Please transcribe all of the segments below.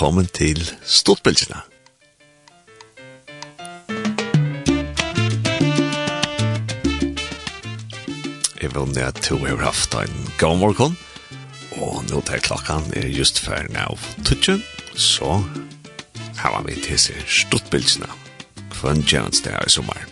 velkommen til Stortbølgene. Jeg vil nødt at du har haft en god morgen, og nå til klokken er just før nå tutsjen, så har vi til seg Stortbølgene. Kvann tjeneste her i sommer.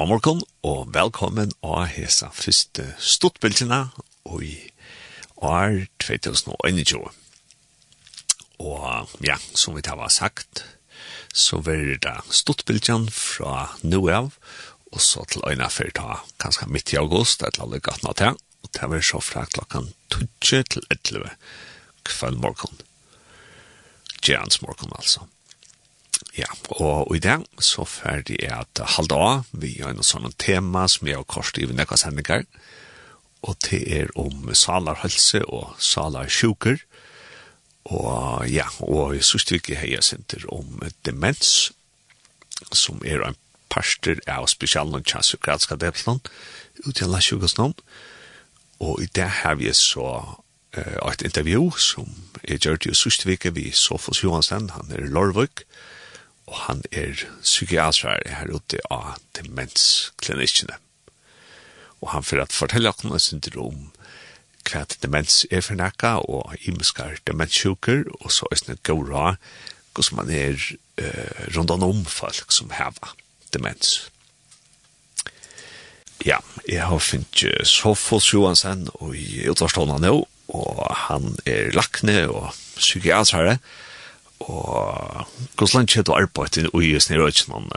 God morgen og velkommen av hesa første stortbildene i år 2021. Og ja, som vi har sagt, så vil det stortbildene fra nå av, og så til øyne fyrir ta kanskje midt i august, et eller annet gatt nå til, og det verður så fra klokken 20 til 11 kveld morgon. Gjerne morgon altså. Ja, og i det så ferdig er at halda av, vi har en sånn tema som er kort i nekka sendinger, og det er om salarhølse og salarsjuker, og ja, og i sørste vi har jeg senter om demens, som er en parster av spesialen tja psykiatriska depslån, ut i alla sjukasnån, og i det har vi så uh, et intervju som er gjørt i sørste vi, vi Sofos Johansen, han er Lorvøk, og og han er psykiatrær her ute av demensklinikkene. Og han får at fortelle om et syndrom, hva demens er for nækka, og imeskar demenssjuker, og så er det god råd, hvordan man er uh, rundt om folk som heva demens. Ja, jeg har finnet Sofos Johansen og i utvarstående nå, og han er lakne og psykiatrere, og og hvordan langt er du arbeidt i UIS nere økken om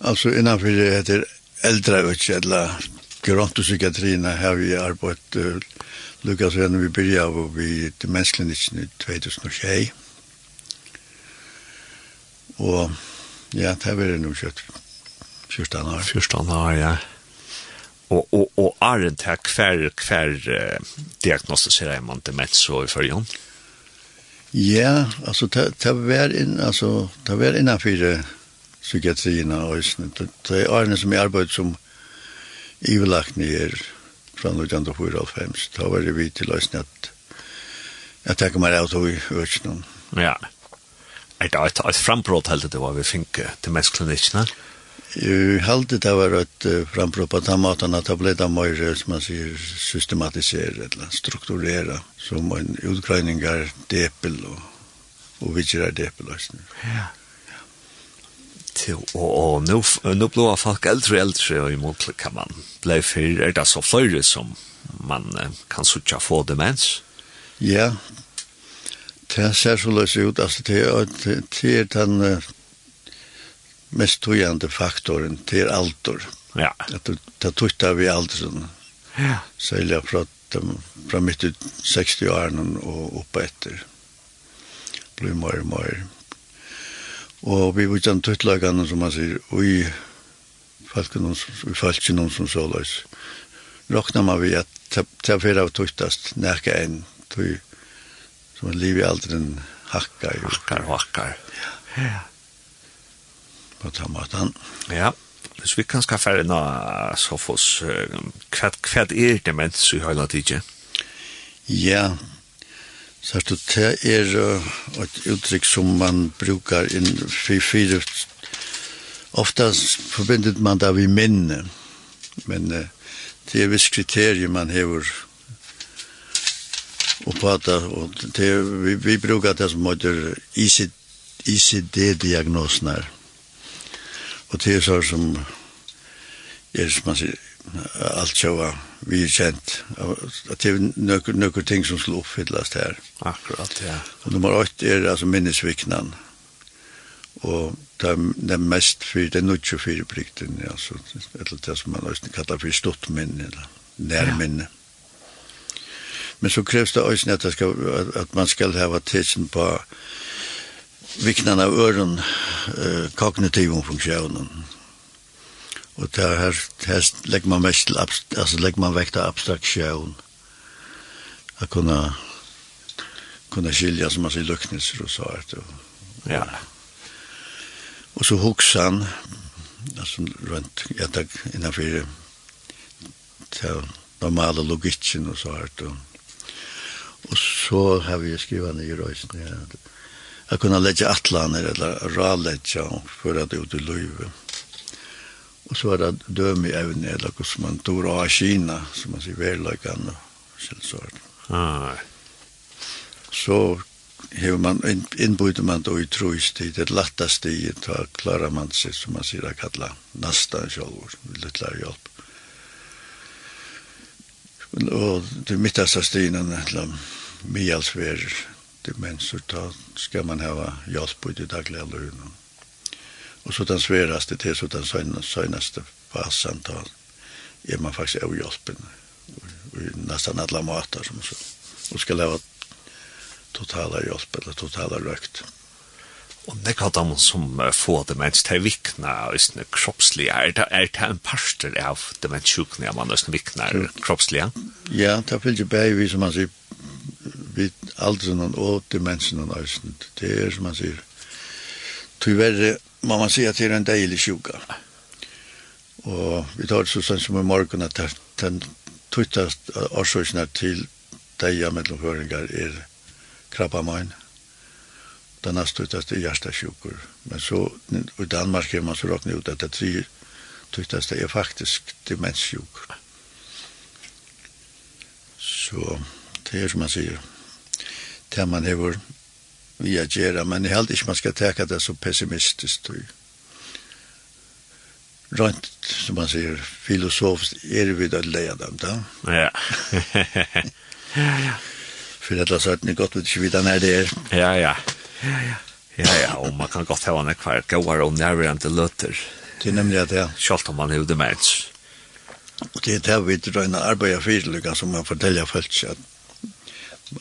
Altså innanfor det heter eldre økken, eller gerontopsykiatrien har vi arbeidt uh, Lukas Renner vi byrja av og vi demensklinikken i 2021. Og ja, det har vært noe kjøtt 14 år. 14 år, ja. Og, og, og er det her hver, hver uh, diagnostiserer man demens og i følgen? Ja Ja, altså, det var inn, altså, det var innanfor psykiatrien og øsne. Det er årene som jeg arbeidet som ivelagt nyer fra 1994, da var det vi til øsne at jeg tenker meg av tog i øsne. Ja, det et, et frambrott helt det var vi finke til mennesklinikene. Ja. Jeg halte det var et frampå på den måten at det ble det mer, som man sier, systematisere eller strukturere, som en utgrøyninger depel og, og vidtjere depel. Ja. Til, og, og nå, nå ble folk eldre og eldre og imot kan man ble for, er det så flere som man kan sutja få demens? Ja, det ser så løs ut, altså det er den mest tøyande faktoren til alder. Ja. At det tøyta vi alderen. Ja. Sælja fra, fra midt ut 60-årene og oppa etter. Blir mer og mer. Og vi var ikke tøytlagene, som man sier, og vi falt ikke noen som så løs. Råkna man vi at det er fyrir av tøytast nærke enn tøy som er liv i alderen hakkar. Hakkar, hakkar. Ja. Ja på den måten. Ja, hvis vi kan skaffe en av Sofos, hva hva er demens i høyla tidje? Ja, så det er et uttrykk som man brukar inn for fire. Ofta forbindet man det vi minne, men det er viss kriterier man hever og prata, og det, vi, vi brukar det som heter ICD-diagnosen her. Og det er så som er som man sier, alt sjåa vi er kjent. At det er noen nøkker ting som skulle oppfylles her. Akkurat, ja. Og nummer 8 er altså minnesviknan. Og det er, det mest for, det er nødt til fire plikten, ja, så, eller det som man også kallar for stort minne, eller nærminne. Ja. Men så kreves det også at, det skal, at man skal ha tidsen på viknan av øren uh, kognitiv funktionen. Og det her, her legger man mest til, altså legger man vekt av abstraksjon. Å kunne, kunne skilja, som man sier, luknelser og sånt. Og, ja. Og så hoksan, altså rundt, jeg tar innanfor til normale logikken og sånt. Og, og så har vi skrivet ned i røysen, ja, att kunna lägga atlaner eller ralägga för att ut i löjve. Och så är det döm i även eller hur man tog av Kina som man säger värdelagan och så källsvart. Ah. Så hur man inbyter man då i trojstid, det lättaste i att klara man sig som man ser att kalla nästa själv, lite lär hjälp. Och det mittaste stinen, eller mjalsverer, etter, men så ta, skal man ha hjelp ut i daglig eller noe. Og så den sveraste til, så den søgnaste fasen, ta, er man faktisk av hjelpen, i nästan alla matar som så. Og skal hava totala hjelp eller totala røkt. Og det kan de som får demens til vikna østene kroppslige, er det, er det en parster av demenssjukene man østene vikna kroppslige? Ja, det er vel ikke bare vi som man sier vi aldrin og demensen og nøysen. Det er som man sier. Tyverre må man si at det er en deilig sjuka. Og vi tar det så sånn som i morgen at den tøytast årsøkene til deia mellom høringar er krabba mine. Den er tøytast i hjertasjukur. Men så, i Danmark er man så råkne ut at det tre tøytast er faktisk demenssjukur. Så det er som man sier det man hever vi agera, men jeg held ikke man skal teka det så pessimistisk, tror jeg. Rønt, som man sier, filosofisk, er vi da leia dem, da. Ja. ja, ja. For det er sånn, det er godt vi ikke vi den er det er. Ja, ja. Ja, ja. Ja, ja, og man kan godt hava nek hver gauar og nærværende løtter. Det er nemlig at ja. Kjalt om man hevde merts. Og det er det vi drøyna arbeida fyrlugga som man forteller folk at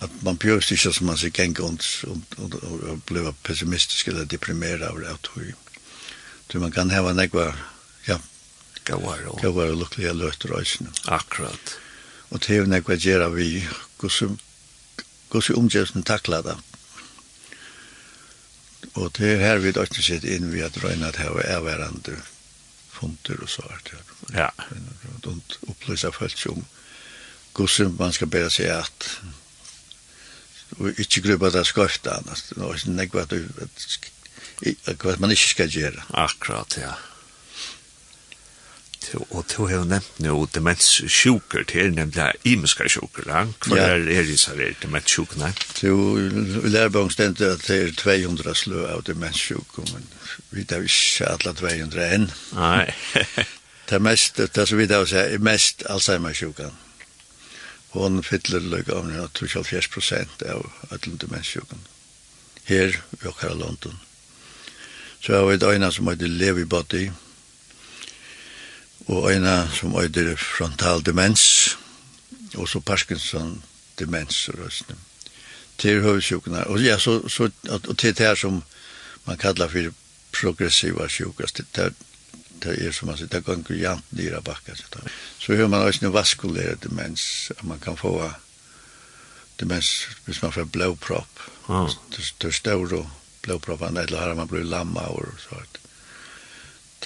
at man bjørst ikke som man sier gänga og, og, og, og ble pessimistisk eller deprimeret av det att hur, man kan hava nekva ja, gåvar og, och og lukkelige løter ösna. Akkurat. Og det er nekva gjerra vi gås i omgivningen tacklade. Og det er her vi då inte sett in vi att at att er hverandre funter og så här. Ja. Og upplysa folk om gås man ska bära sig att og ikke grubba det skøfta annars. Det er ikke nekva at hva man ikke skal gjøre. Akkurat, ja. Og du har jo nevnt noe demenssjuker, det er nemlig imiske sjuker, ja? Hva er det som er demenssjukene? Jo, i lærbong stendet at det er 200 slø av demenssjuker, men vi tar ikke alle 200 enn. Nei. det er mest, det som vi tar å si, er mest Alzheimer-sjukan. Hon fyller lukka av 24 prosent av ödlund demenssjukan. Her, vi okkar av London. Så jeg har et øyne som heter Levi Body, og øyne som heter frontal demens, og så Parkinson demens og røstene. Til høvdsjukene. Og, ja, så, så, og til det her som man kallar for progressiva sjukast. det er det er som man sier, det går ikke jant nere bakka. Så har man også noe vaskuleret demens, at man kan få demens hvis man får blåpropp. Ah. Det er større blåproppene, eller har man blivit lamma og så.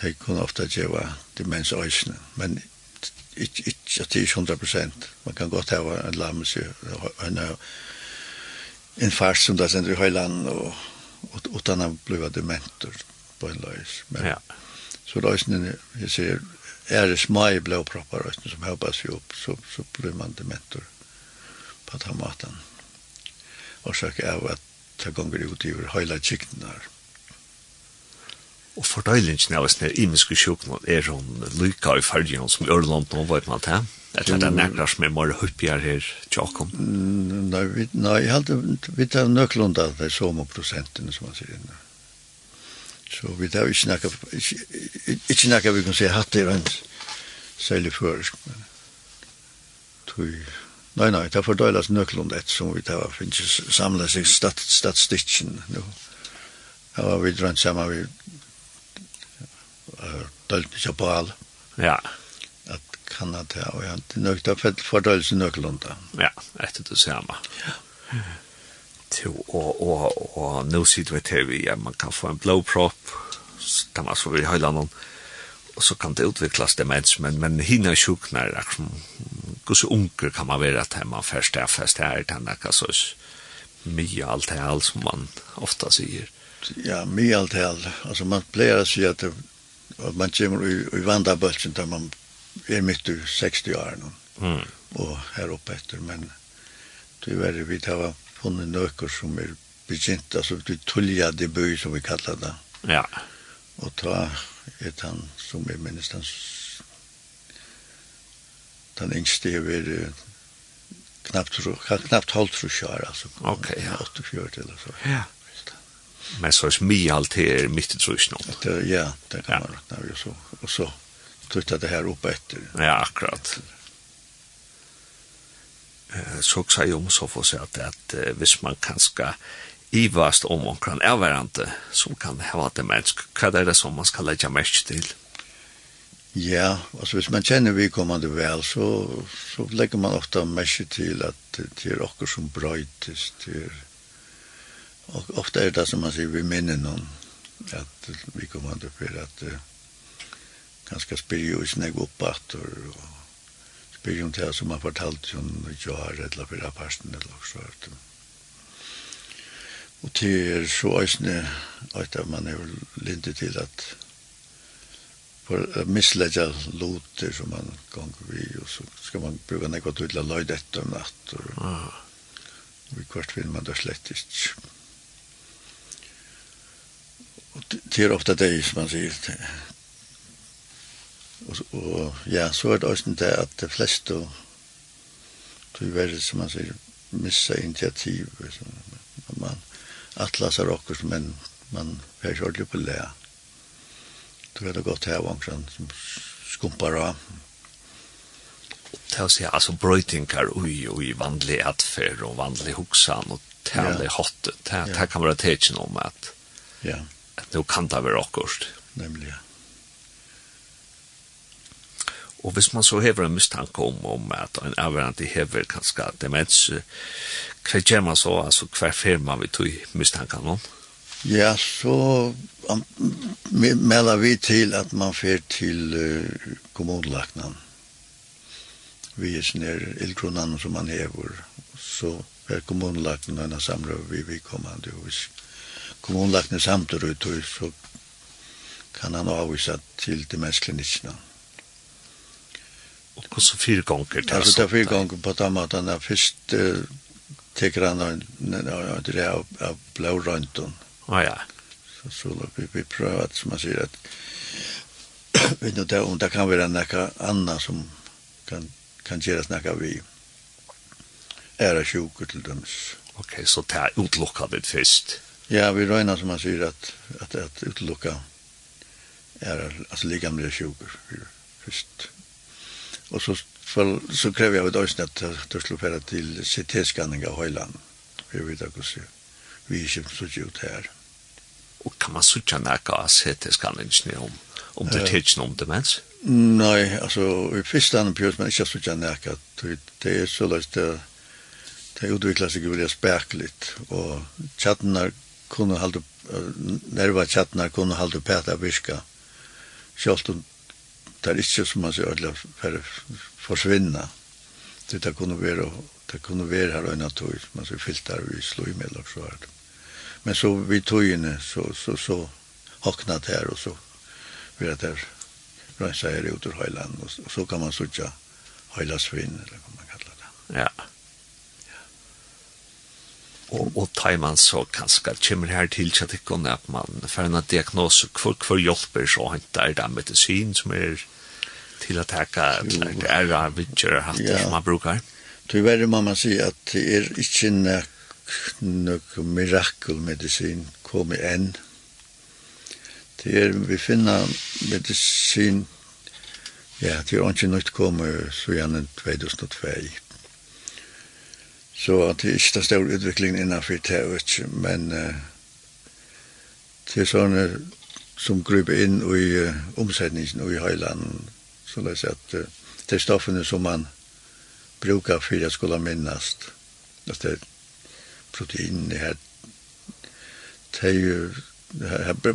Det kan ofte gjøre demens øyne, men ikke, ikke at det er 100 prosent. Man kan godt ha en lammelse, en, en fars som det sender i høyland, og og utan han bliva dementer på en løs. Men, ja så løsene, jeg ser, er det små blåproppar løsene som hoppas seg opp, så, så blir man dementor på at han maten. Og så er det at det gonger ut i høyla kikten her. Og fordøylingen av sånne imiske sjuknål er hun lykka i fargen som i Ørland nå, vet man til? Eller er det nekkar som er mer hyppigere her, tjakom? Nei, nei, jeg halte, vi tar nøklunda det er som prosenten, som man sier inne. Så vi tar ikke snakka, ikke snakka vi kan si hatt i rent særlig først, men tog, nei, nei, det er fordøylas nøklund et som vi tar, finnes ikke samla seg stat, statistikken. Nu. Det var vi rent sammen vi dølt ikke på all. Ja. At kan det, og ja, det er nøkta fordøylas nøklund da. Ja, etter det samme. Ja til å, å, å nå sitter vi til vi, ja, man kan få en blowprop, da man så vi høyla noen, og så kan det utviklas demens, men, men hinna sjuknar, akkurat, gus unger kan man være til man først er fest her, det er så mye alt her, alt som man ofta sier. Ja, mye alt her, altså man pleier å si at, at man kommer i, i vandabølsen da man er midt i 60 år nå, mm. og her oppe etter, men det er vi tar funnet nøkker som er begynt, altså vi tullja det bøy som vi kallar det. Ja. Og ta et han som er minst han den yngste er ved knappt, knappt halvtrus år, altså. Ok, ja. 84 eller så. Ja. Men så är mig allt här midt i trusna. Ja, det kan man räkna. Och så, och så tuttar det här upp efter. Ja, akkurat. Efter så sier om så får seg at, at hvis man kanskje ivast om omkran er hverandre som kan hava det mennesk, hva er det som man skal legge mest til? Ja, alltså hvis man känner vi kommande väl så, så lägger man ofta mest till att det är också som brøytis, till och ofta är det som man säger vi minner någon att vi kommande vel, för uh, ganska spyrir jo i snegg oppater och bygger om det som han fortalte om har eller Fyra Parsten eller også. Og til er så øsne at man er lindet til at for å mislägga loter som man gånger vi og så skal man bruka något til å løyde etter om natt og, ah. och i kvart finner man det slett ikke. Og det er ofta det som man säger Og, og ja, så er det også det at de fleste tog verre, som man sier, missa initiativ. Så, Man atlasar okkur, men man fer ikke ordentlig på lea. Tog er det godt her, vankran, som skumpar av. Det å si, altså, brøytingar ui, ui, vanlig atfer og vanlig hoksan og tale ja. hotte. Det, ja. det kan være tekin om at, ja. at nå kan det være okkur. Nemlig, ja. Og hvis man så hever en mistanke om, om at en avverande hever kanskje demens, hva gjør man så, altså hva fer man vil tog mistanke om? Ja, så um, melder vi til at man fer til uh, kommunlagnan. Vi er sånn her ildkronan som man hever, så er kommunlagnan og samler vi vi kommande. Og hvis kommunlagnan samtidig, så kan han avvisa til demensklinikkene. Mm så fyra gånger till alltså fyra gånger på den maten där först teker han en det är av blå röntgen. Ah, ja. Så så låt vi vi pröva att som man säger att vet nu där och där kan vi den där som kan kan göra snacka vi är det sjuka till dem. Okej, så ta utlocka det först. Ja, vi rönar som man säger att att att utlocka är alltså med sjuka först. Og så, for, så krever jeg ved øyne at du slår fære til CT-skanning av Høyland. Vi vet ikke hvordan vi ikke så ut her. Og kan man sutja ikke av CT-skanningen om, om det er tidsen om demens? Nei, altså, i første andre pjøs, men ikke så ikke nække. Det er så løst det, det utvikler seg veldig spekligt. og chattene kunne halde, nerva chattene kunne halde pæta virka, selv om det er ikke som man sier alle for forsvinna det det kunne være det kunne være her øyne tog man sier filter vi slo i mellom så her men så vi togene så så så haknat her og så vi er der rønsa her ut ur høyland og så kan man sutja høyla svinn eller hva man kallar det. Ja og og tajman så kanskje kommer her til at det kan at man får en diagnose for for hjelper så hentar det medisin som er til at hacka det er av vitcher hatt ja. som man brukar. Tyvärr må man säga at det är inte något mirakelmedisin kommer än. Det er vi finner medisin ja, det er ikke något kommer så gjerne 2002. Så det er ikke den store utviklingen innenfor det, vet ikke, men uh, det er sånne som gruper inn i uh, omsetningen i høylanden, så det er at uh, det er stoffene som man brukar för att skulle minnas. Det är protein i här. Det är ju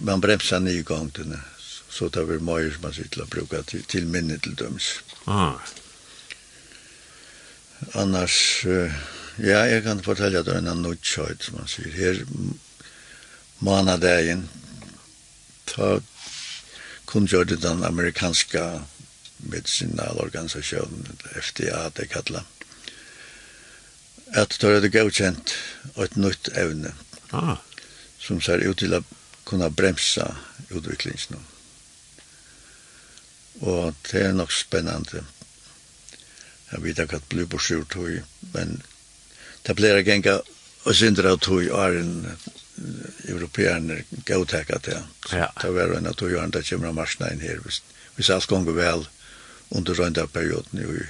man bremsar ny gång den så tar vi mer som man sitter och brukar till, till minne till döms. Ah. Annars uh, Ja, jeg kan fortelle deg en nødkjøyt, som man sier. Her manadagen, ta kunngjørte den amerikanske medicinalorganisasjonen, FDA, det kallet, at det er godkjent et nytt evne, ah. som ser ut til å kunne bremsa utviklingen. Og det er nok spennende. Jeg vet ikke at det blir på sjukt, men det blir genga og synder av tog er en europeaner gautekka til. Ja. Det var en av tog er en det kommer av marsna inn her. hvis, hvis alt gonger vel under rønda perioden i,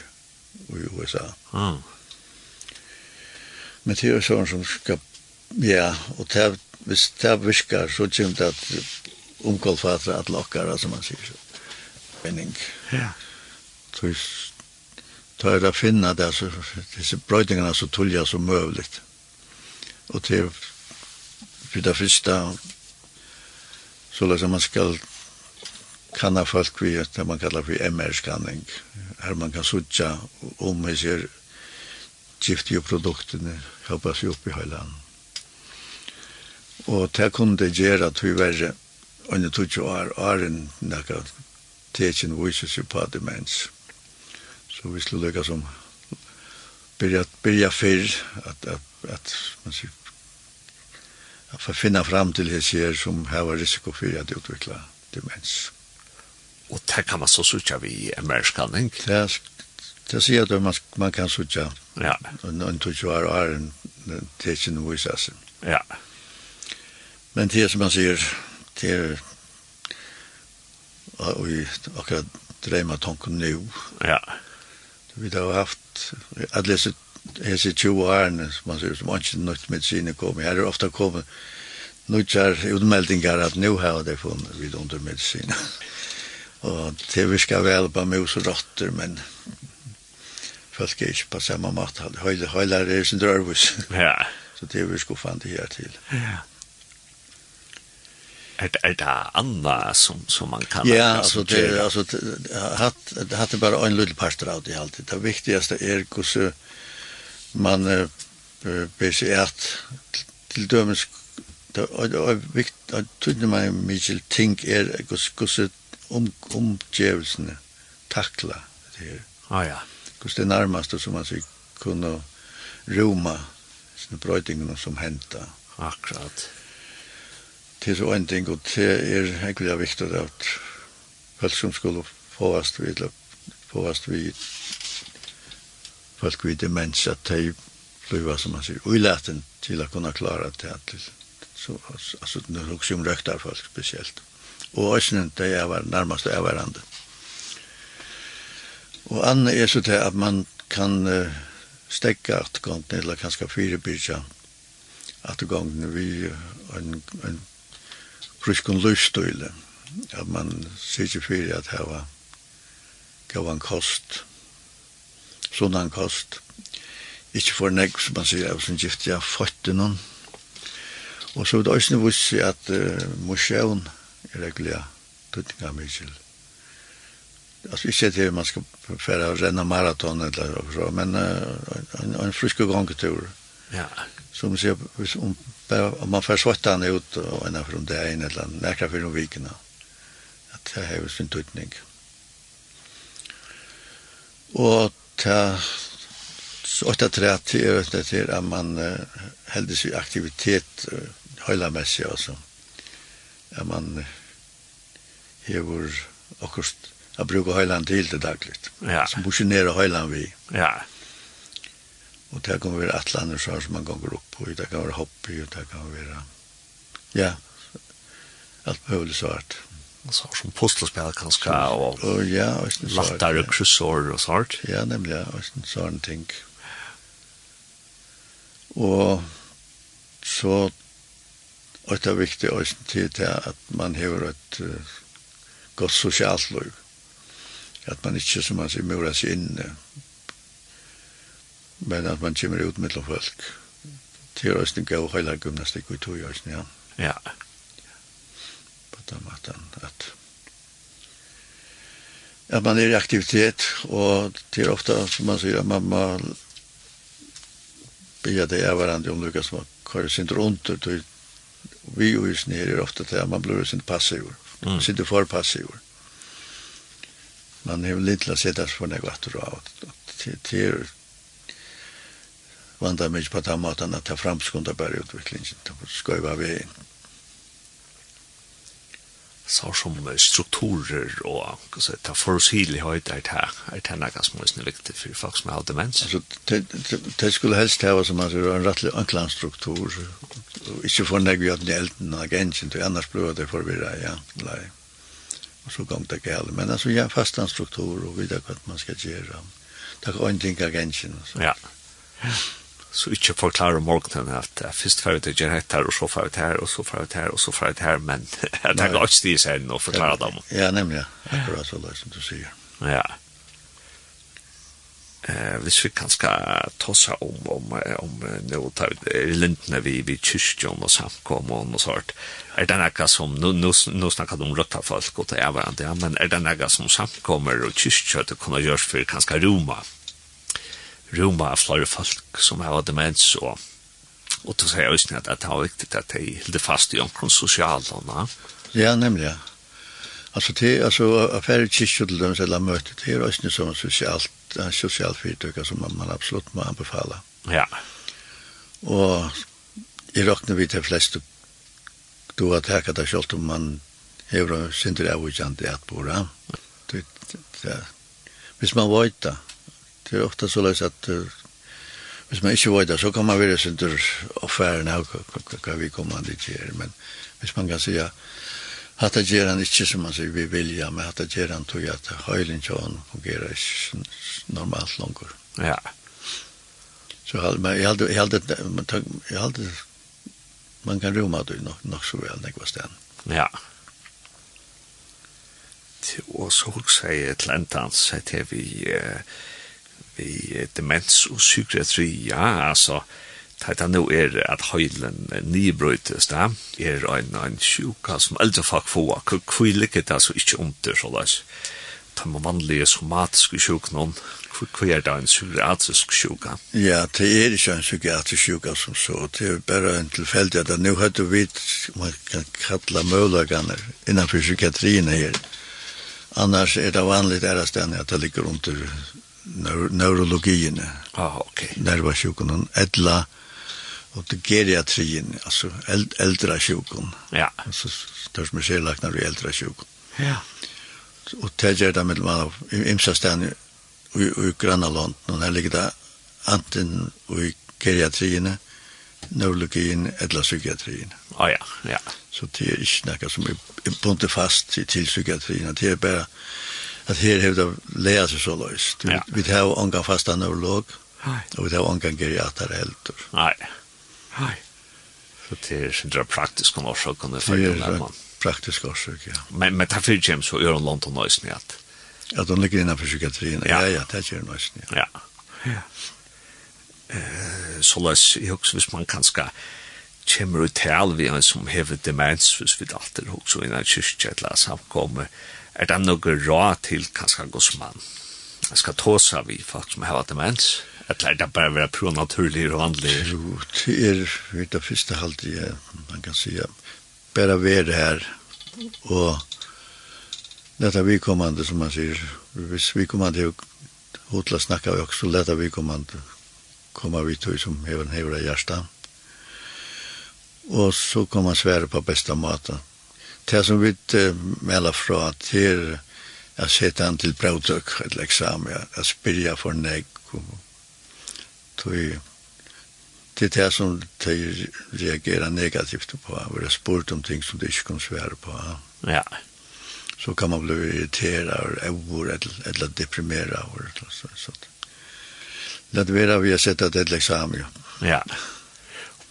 i USA. Mm. Men det er sånn som skal, ja, og det, hvis det virker, så kommer det at omkollfatra at lokkara, som man sier så. Penning. Ja. Så ta er å finne det, så, disse brøydingene så tullige som mulig. Og til for det første, så løser man skal kanna folk vi det man kallar for MR-skanning. Her man kan sutja om vi ser giftige produktene hoppa seg opp i høyland. Og det kunne det gjøre at vi var under 20 år, åren, nekka, tekin vises jo på demens så vi skulle lycka som byrja byrja fyrr at at at man sig at få finna fram til det ser som har var risiko för at utvikla demens. Og det kan man så söka vi amerikanen. Ja, det sier at man man kan söka. Ja. Och och tog ju är en tecken. Ja. Men det som man sier det og och akkurat dreima tanken nu. Ja. Vi har haft, at lese hese 20 årene, som man sier, som ikke nødt medisiner kom. Her er ofta kommet nødtjær utmeldingar at nu har det funnet vid under undermedisiner. og det vi skal vel på mus og rotter, men folk er ikke på samme måte. Høyler er sin drørvis. Ja. Så det vi skulle fann det her til. Ja er det, er det andra som, som man kan Ja, alltså, det, är, alltså det hade bara en liten parter av det alltid. Det viktigaste är hur man uh, ber sig att till dömes det är viktigt att tydde mig Mikael Tink är hur om, omgivelsen tackla det här. Ah, ja. Hur det närmaste som man ska kunna roma sina bröjtingarna som hända. Akkurat til så en ting, og det er egentlig viktig at folk som skulle påvast vi, eller påvast vi, folk vi demens, at de blir, som man sier, uilaten til å kunne klare det til. Så, altså, det er også om røkter folk spesielt. Og også det er var, nærmest av hverandre. Og annet er så til at man kan uh, stekka at gongen, eller kanskje firebyrja at gongen vi en, en ruskun lustøyle, at man sitter fyrir at hava gav han kost, sånn kost, ikkje for negg, som man sier, av sin gift ja føtte noen. Og så er det også vissi at uh, museum er regulia tuttinga mykjel. Altså ikkje til man skal færa renna maraton eller så, men uh, en, en friske gongetur. Ja, ja som man ser om, om man får svarta han ut och ena från det en eller nära för de vikerna. Att det här är sin tutning. Och ta åtta trätt till det till att man uh, hällde sig aktivitet uh, hela mässigt alltså. Att man hever akkurat att bruka hela till det dagligt. Ja. Så motionera hela vi. Ja. Og det kan være atlander så som man ganger opp på, det kan være hobby, og det kan være, ja, alt mulig svart. Så som postelspill kanskje, ja, og, og ja, latter og kryssår og svart. Ja, nemlig, ja, og sånne ting. Og så, og det er viktig også til det at man har et uh, godt sosialt liv. At man ikke, som man sier, murer seg inne, men at man kommer ut mellom folk. Det er også en god høyla gymnastikk i tog også, ja. Ja. På den måten at at man er i aktivitet, og det er ofte, som man sier, at man må bygge det av hverandre om noe som har sin rundt, og vi og hos nere er ofte til at man blir sin passiv, mm. sin for passiv. Man er litt til å sette for nek vatter av, til vandar mig på den måten at ta framskunda bare utviklingen til å skøyva vägen. Så som strukturer og så ta forutsigelig høyt er det er det några som er viktig for folk som har demens. altså det skulle helst ha som att en rettelig anklan struktur och inte få nägg att elden agensen til annars blir det förvirra ja. nei og så gång det gale men altså ja fast en struktur og vidare hva man ska göra. Det en ting agensen så. Ja. Ja så ikke forklare morgenen at uh, først får vi gjøre dette her, og så får vi det her, og så får vi det her, og så får vi det her, men jeg tenker ikke stig seg inn og forklarer dem. Ja, nemlig, akkurat så løs som du sier. Ja. Eh, hvis vi kan skal ta seg om, om, om noe tar lintene vi, vi kyrkjøn og samkommer og sånt, er det noe som, nå, nå, nå snakker du om røtta folk og det er hverandre, ja, men er det noe som samkommer og kyrkjøn det kunne gjøres for kanskje Roma? roma av flere folk som har demens og og til å si også at det er viktig at de hilder fast i omkring sosialene. Ja, nemlig, ja. Altså, det er altså, affære kyrkjø til dem selv møte, det er også som sosialt, en sosial fyrtøk som man man absolutt må anbefale. Ja. Og i råkner vi til flest du har takket deg selv om man hever og synder av og i at bor, ja. Hvis man vet det, Det er ofte så løs at uh, hvis man ikke vet det, så kan man være sin tur affæren av hva vi kommer an dit gjør. Men hvis man kan si at hatt det gjør han ikke som man sier vi vilja, men hatt det gjør han tog at høylen til han fungerer ikke normalt langer. Ja. Så men, jeg hadde, jeg hadde, jeg hadde, man kan roma det nok, nok så vel nekva sted. Ja. Og så hukse jeg til endans, hette vi... Uh, i demens og psykiatri, ja, altså, det er nå er at høylen nybrøytes da, er en, en sjuka som eldre folk får, hvor ligger det altså ikke under, så løs. Det er vanlige somatiske sjukene, hvor er det en psykiatrisk sjuka? Ja, det er ikke en psykiatrisk sjuka som så, det er bare en tilfeldig at nå har du vidt, man kan kalla mølagene innenfor psykiatrien her, Annars er det vanligt är det at det ligger under neurologien. neurologiene. Ah, ok. Nervasjukken, edla og det geriatrien, altså eld eldre sjukken. Ja. Altså størst med skjelaknar og eldre sjukken. Ja. Og det gjør det med mellom av imsastan i, i Granaland, og her ligger det anten i geriatrien, neurologien, edla psykiatrien. Ah, ja, ja. Så det er ikke noe som er bundet fast til psykiatrien, det er bare at her har det leia seg så løst. Ja. Vi tar jo fasta neurolog, og vi tar jo ångan geriatar helter. Nei, nei. Så det er sindra praktisk om årsak, det er man. praktisk årsak, ja. Men, men det fyrir kjem så gjør han langt og nøysen i at. Ja, de ligger innanfor psykiatrien, ja, ja, det er nøysen, ja. Ja. Uh, Så løs, jeg husker hvis man kan skal kjemmer ut til vi en som hever demens, hvis vi alltid også innan kyrkje et la samkomme, er det noe råd til kanskje godsmann. Jeg skal ta seg vi folk som har demens. Eller er det bare å være pronaturlig og vanlig? Jo, det er vet det første halte jeg, man kan si, bare være her og dette vikommande som man sier, hvis vikommande er hotla snakka vi også, dette vikommande kommer vi til som hever hever hjersta. Og så kommer man svære på besta måten det som vi uh, melder fra til jeg sette han til brevdøk et eksamen, jeg, jeg spyrja for nek og det er det som de reagerer negativt på hvor jeg spurt om ting som de ikke kan svære på ja så kan man bli irriteret eller eller deprimeret eller så, så. Det er det vi har sett at det er eksamen. Ja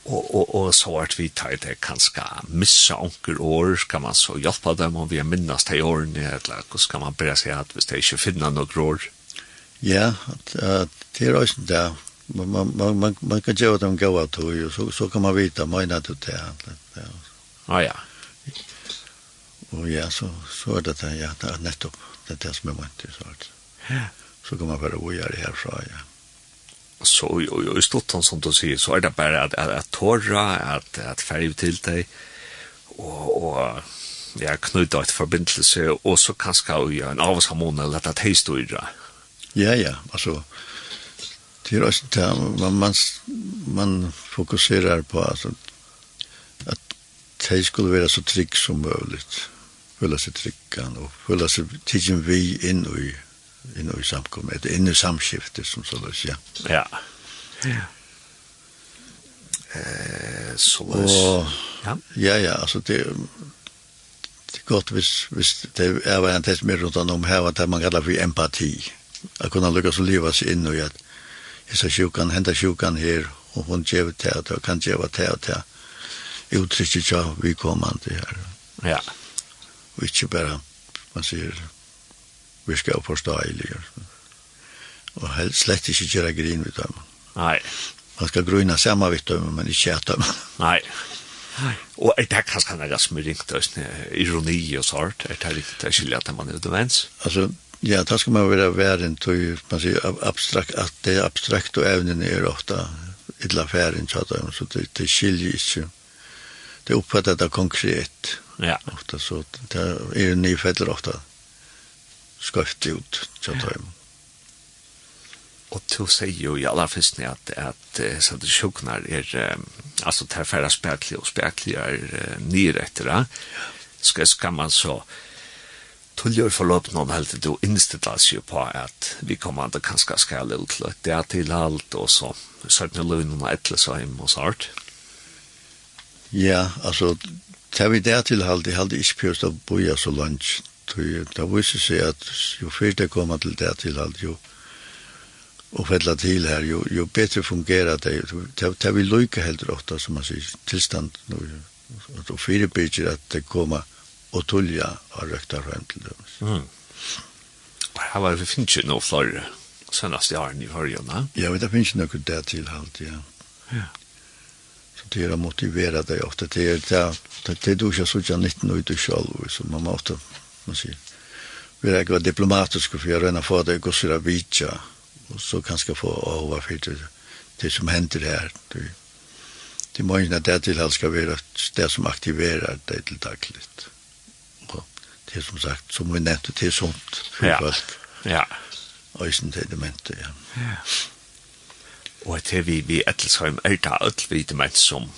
og, og, og så vart vi tar det kanskje missa onker år, skal man så hjelpa dem om vi er minnast de årene, eller hvordan kan man bare si at hvis de ikke finner noen år? Ja, at det er også det. Man, man, man, man man kan gjøre dem gå av tog, og så, så kan man vite, mener du det? Ja, ah, ja. Og ja, så, så er det det, ja, det er nettopp det, er det som er ment, så, så kan man bare gjøre det herfra, ja så i, i stottan som du sier, så er det bare at, at, at tåra, at, at färg til deg, og, og ja, knyta et forbindelse, og så kanskje ja, en avshamon eller at det historia. Ja, ja, altså, det er også det, man, man, man fokuserer på altså, at det skulle være så trygg som mulig, føle seg tryggan, og føle seg tidsen vi inn i inn i samkommet, et i samskiftet, som så løs, ja. Ja. Ja. Eh, så løs. Og, ja. ja, ja, altså det, det er godt hvis, hvis det er hva en test mer rundt om her, at man kallar for empati. At kunne lukka som liva seg inn i at hessa sjukan, henta sjukan her, og hun djeva til og kan djeva til og til uttrykket ikke vi kommande her. Ja. Og ikke bare, man sier, vi skal forstå eilig. Og helst slett ikke gjøre grin vidt dem. Nei. Man skal grunna samme vidt dem, men ikke at dem. Nei. Nei. Og er det kanskje noe som er ringt, ironi og sånt, er det riktig å skilje at man er døvens? Altså, ja, da skal man være væren til, man sier, abstrakt, at det er abstrakt og evnen er ofte illa færen, så det, det skiljer ikke. Det oppfattet det konkret. Ja. Ofte, så det er nyfettler ofte. Ja skøyft ut til dem. Og du sier jo i aller fyrsten at, at uh, så det sjuknar er, um, altså det er færre spekler og spekler er nyere etter det. Skal, skal man så tullgjør forløp noen helt til å innstille seg på at vi kommer til kanskje skal ut til det er til alt og så sørte jeg lønne noen etter seg hjemme og sånt. Ja, altså, tar vi det til alt, det hadde ikke prøvd å boja så langt Det viser seg at jo før det kommer til det til alt, jo, og fella til her, jo, jo bedre fungerer det. Det er vi lykke helt ofte, som man sier, tilstand, og firebyrger at det kommer og tulja av røkta frem til dem. Mm. Her var det finnes ikke noe flere senest i åren i Hørjøna. Ja, det finnes ikke noe det til alt, ja. Ja. Så det er å motivere deg ofte. Det er det, det, det du ikke så suttet 19 år i du selv, så man må ofte man sier. Vi er ikke diplomatiske for å røyne for det, gå sida vidtja, og så kanskje få over for det, det som hender her. Det, det må ikke det til alt skal være det som aktiverer det til daglig. Og det er som sagt, som vi nevnte, det er sånt for ja. folk. Ja. Øysen til det mente, ja. ja. Og til vi, vi etterskriver, er det alt vi det mente som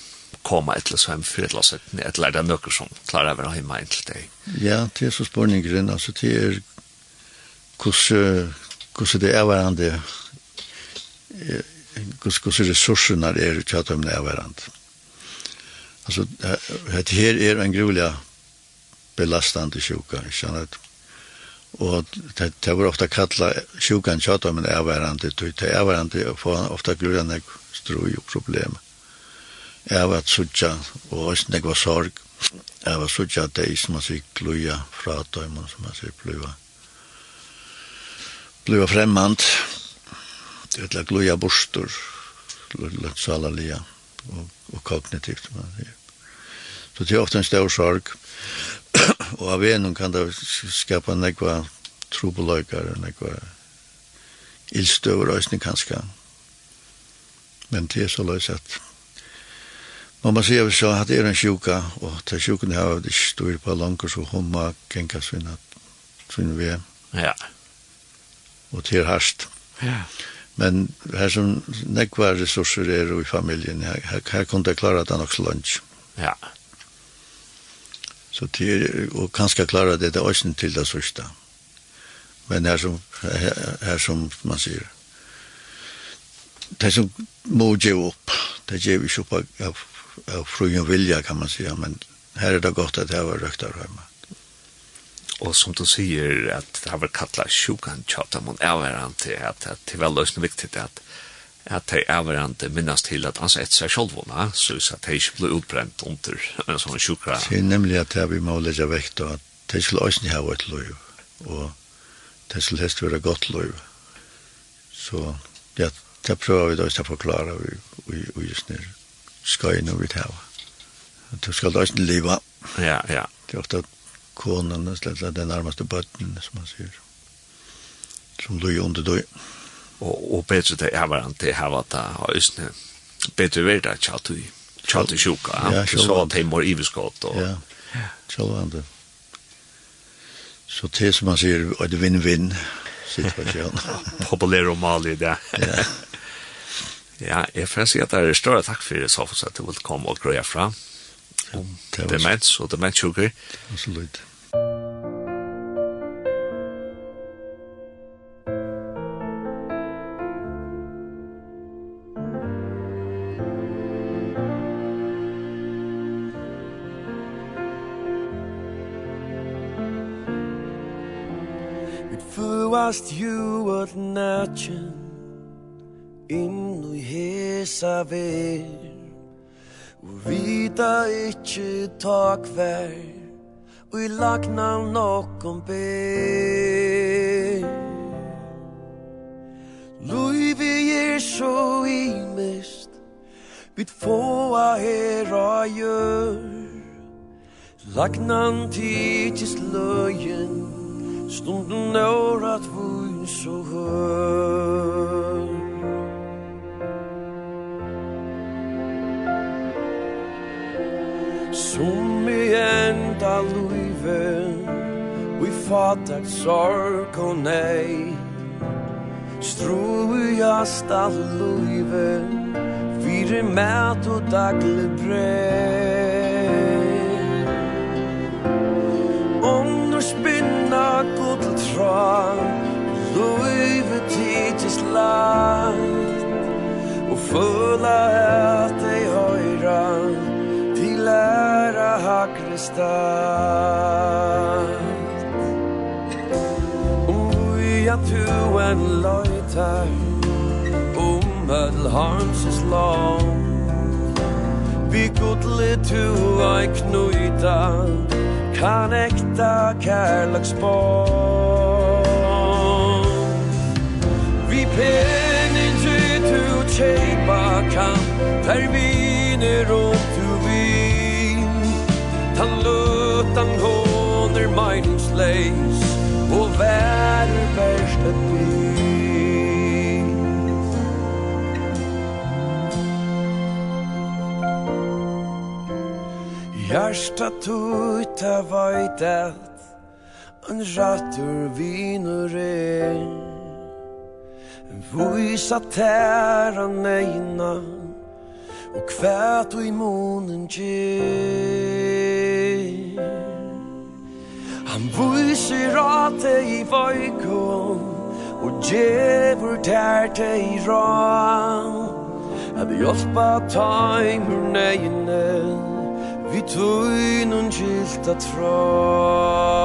komma et eller så hem for et eller annet, et eller som klarer å være hjemme til deg. Ja, det er så spørningen, altså det er hvordan, hvordan det er hverandre, hvordan ressursene er til at de er hverandre. Altså, det her er en grulig belastande sjuka, ikke sant? Og det, det var ofta kalla sjukan tjata, men det er hverandre, det er hverandre, og ofta grulig nek strøy og problemer av at sutja og æsne var sorg. Av at sutja at det som man sier gluja fra døymon som man sier bluva bluva fremmand det er gluja bostur lagt salalia og, og kognitivt man sier. Så det er ofte en stor sorg. Og av en kan det skapa nekva trobeløykar nekva ildstøver og kanska men det er så løs at Og man ser så at det er en sjuka, og til sjuken har det ikke styr på langer, så hun må genka sin, sin vi. Ja. Og til hast. Ja. Men her som nekva ressurser er i familien, her, her, her kunne jeg klare at han også lunch. Ja. Så til, og kanskje klare det, det er også til det sørste. Men her som, her, her som man sier, det som må gjøre opp, det gjør vi ikke opp av av frugen vilja kan man säga, men här är det gott att det var rökt av hemma. Och som du säger att det har varit kallat sjukan tjata mot överhande, att, att det är väldigt viktigt att at de är varandra minnas till att han sett seg selv, va? så at de ikke ble utbrent under en sånn sjukra. Det er nemlig at vi må legge vekt, og at de skulle også inte ha ett liv og det skulle helst være godt liv. Så ja, det prøver vi da å forklare, og just nu skal jeg nå vidt her. Du skal da ikke leve. Ja, ja. Det er ofte konen, slett den nærmeste bøtten, som man sier. Som du gjør under du. Og, og bedre det er hverandre til her at det har østene. Bedre er det ikke du tjatt du sjuka. Ja, så at de må iveskått. Og... Ja, sjølvande. Så det som man sier, er det vinn-vinn situasjon. Populær og malig, det. Ja. Ja, jeg får si at det er større takk for det, så for at du vil komme og grøye fra. Demens og demenssjukker. Absolutt. Fast you ju åt natchen Inn i hesa ver Og vita ikkje tak ver Og i lagna nokon ber. Luivi er så imest Vit fåa her a gjør Lagnan tidsis løyen Stunden årat vun så hør Som i enda luive Vi fatak sorg og nei. Stru i asta luive Fyre mat og dagle brei spinna gudl til tra Luive tidsis lagt Og føla at ei høyra nära stad Om vi at tu en løytar Om öll harmsins lång Vi godle tu ei knuita Kan ekta kærlagsbånd Vi penin tu tu tjeipa kan. Per viner og tu vi han løtan håner meiningsleis og vær verst et liv Hjärsta tuta vajtat En rattur vinur er. Vuisa tæra neina Og hva og i munen gjer Han viser at det i vøykon Og djevur der det i rann At hjelpa taimer neine Vi tøy noen gilda tråd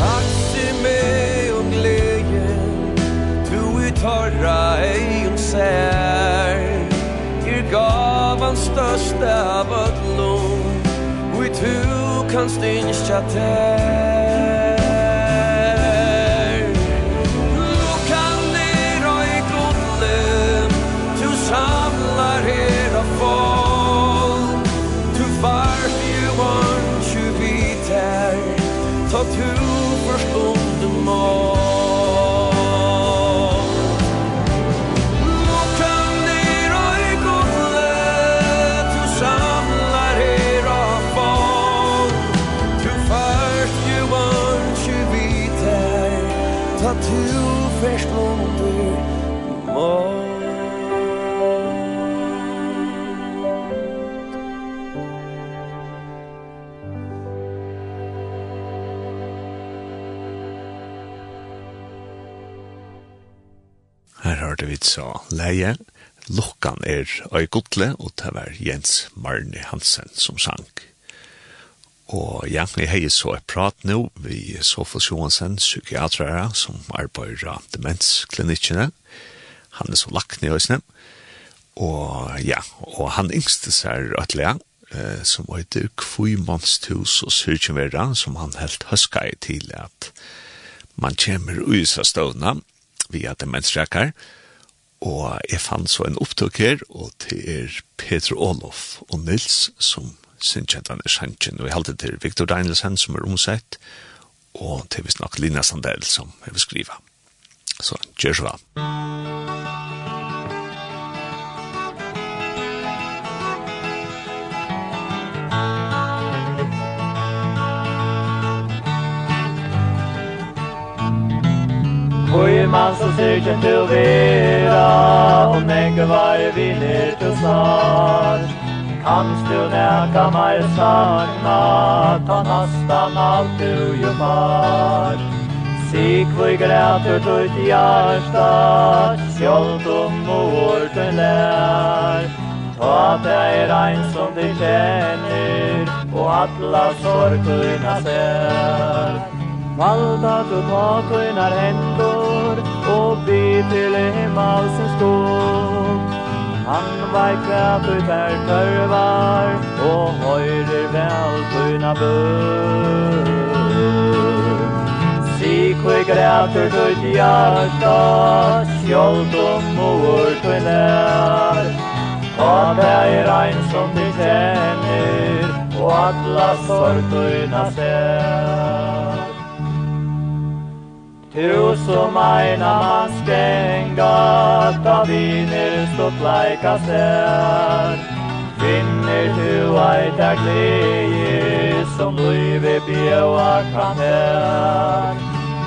Takk til meg og glede Du i torra især Er gavan størst av ödlom Og i tu kanst innskja tær. så leie. Lukkan er Øy Godle, og det var Jens Marne Hansen som sang. Og ja, jeg har så et prat nå vi Sofus Johansen, psykiatrere som arbeider av demensklinikkene. Han er så lagt ned i snem. Og ja, og han yngste seg rødlige, eh, som heter Kvimannshus og Syrkjenverda, som han helt høska i til at man kommer ui seg stående via demensrekker, og Og jeg fann så en opptøk her, og det er Peter Olof og Nils som synkjent han er sjansjen, og jeg halte til Victor Danielsen som er omsett, og til visst nok Lina Sandell som jeg vil skrive. Så, gjør så da. Oi man som syrken til vera Om enke var vinner til snart Kans du nekka meg sakna Ta nastan alt du jo far. Sik vi græter i hjärsta Sjålt om mor til lær. Ta deg rein som du kjenner Og atla sorg du ser. Valda du ta skönar händor och be till Himmelsens dom. Han vei vaikra ut här törvar och höjrer väl sköna bör. Sikve gräter tut hjärta, skjolt om mor tunnär. Och det är regn som du känner, och alla sortöjna ser. Hur som aina mans ta viner stått laika sär Finner du ei der glede, som løyve bjøa kan her.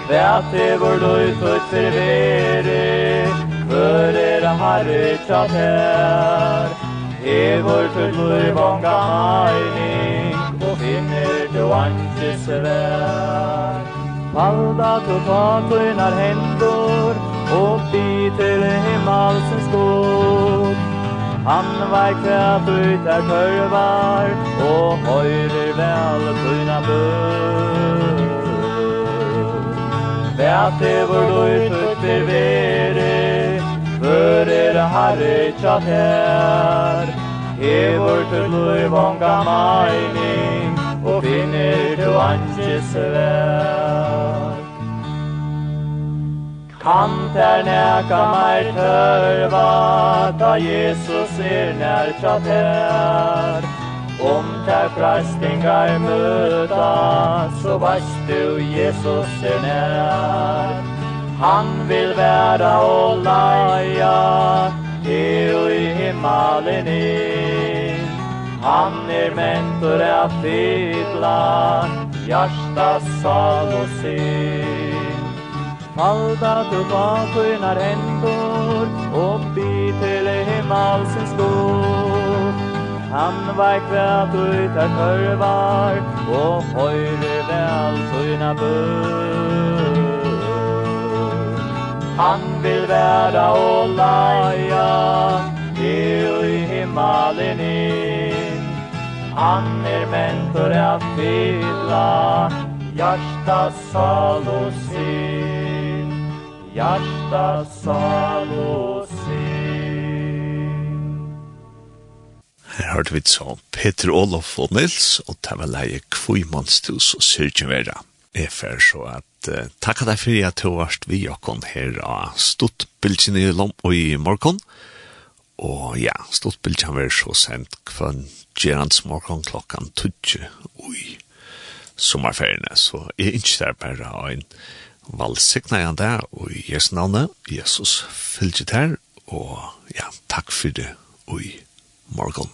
Kvært i vår lui for servere Kvør er herre tjatt her I vår fut lui vanga heining Og finner du antis vær Halda totalt skynar händor upp i till himmelsens skog Han verkar flytar törvar och höjrer väl skyna bör Vät över då i tutter vere för er harre tjat här Evert löjvånga majning Anges väg Kan ter neka meir tørva Da Jesus er nær tra ter Om ter frastingar møta Så vars du Jesus er nær. Han vil være og leia Det og i himmelen inn Han er mentor av fydla hjarta sal og se Falda du var skönar Og bi til himmelsens skor Han var kvärt ut er körvar Og høyre vel tøyna bör Han vil være och laja Det i himmelen är Han er mentor for a fylla Hjärsta salo sin Hjärsta salo sin Her hørte vi så Peter Olof og Nils og det var leie Kvimonstus og Syrkjevera. Jeg fer så at uh, takk at jeg fyrir at du varst vi okkon her av Stuttbildsjene i Lom og i morgon. Og Og ja, stort bildjan var så sent kvann Gerans morgon klokkan tudje ui sommerferiene, så jeg er ikke der bare av en valgsikna igjen der, og i Jesu navnet, Jesus fylgjet her, og ja, takk for det, ui i morgen.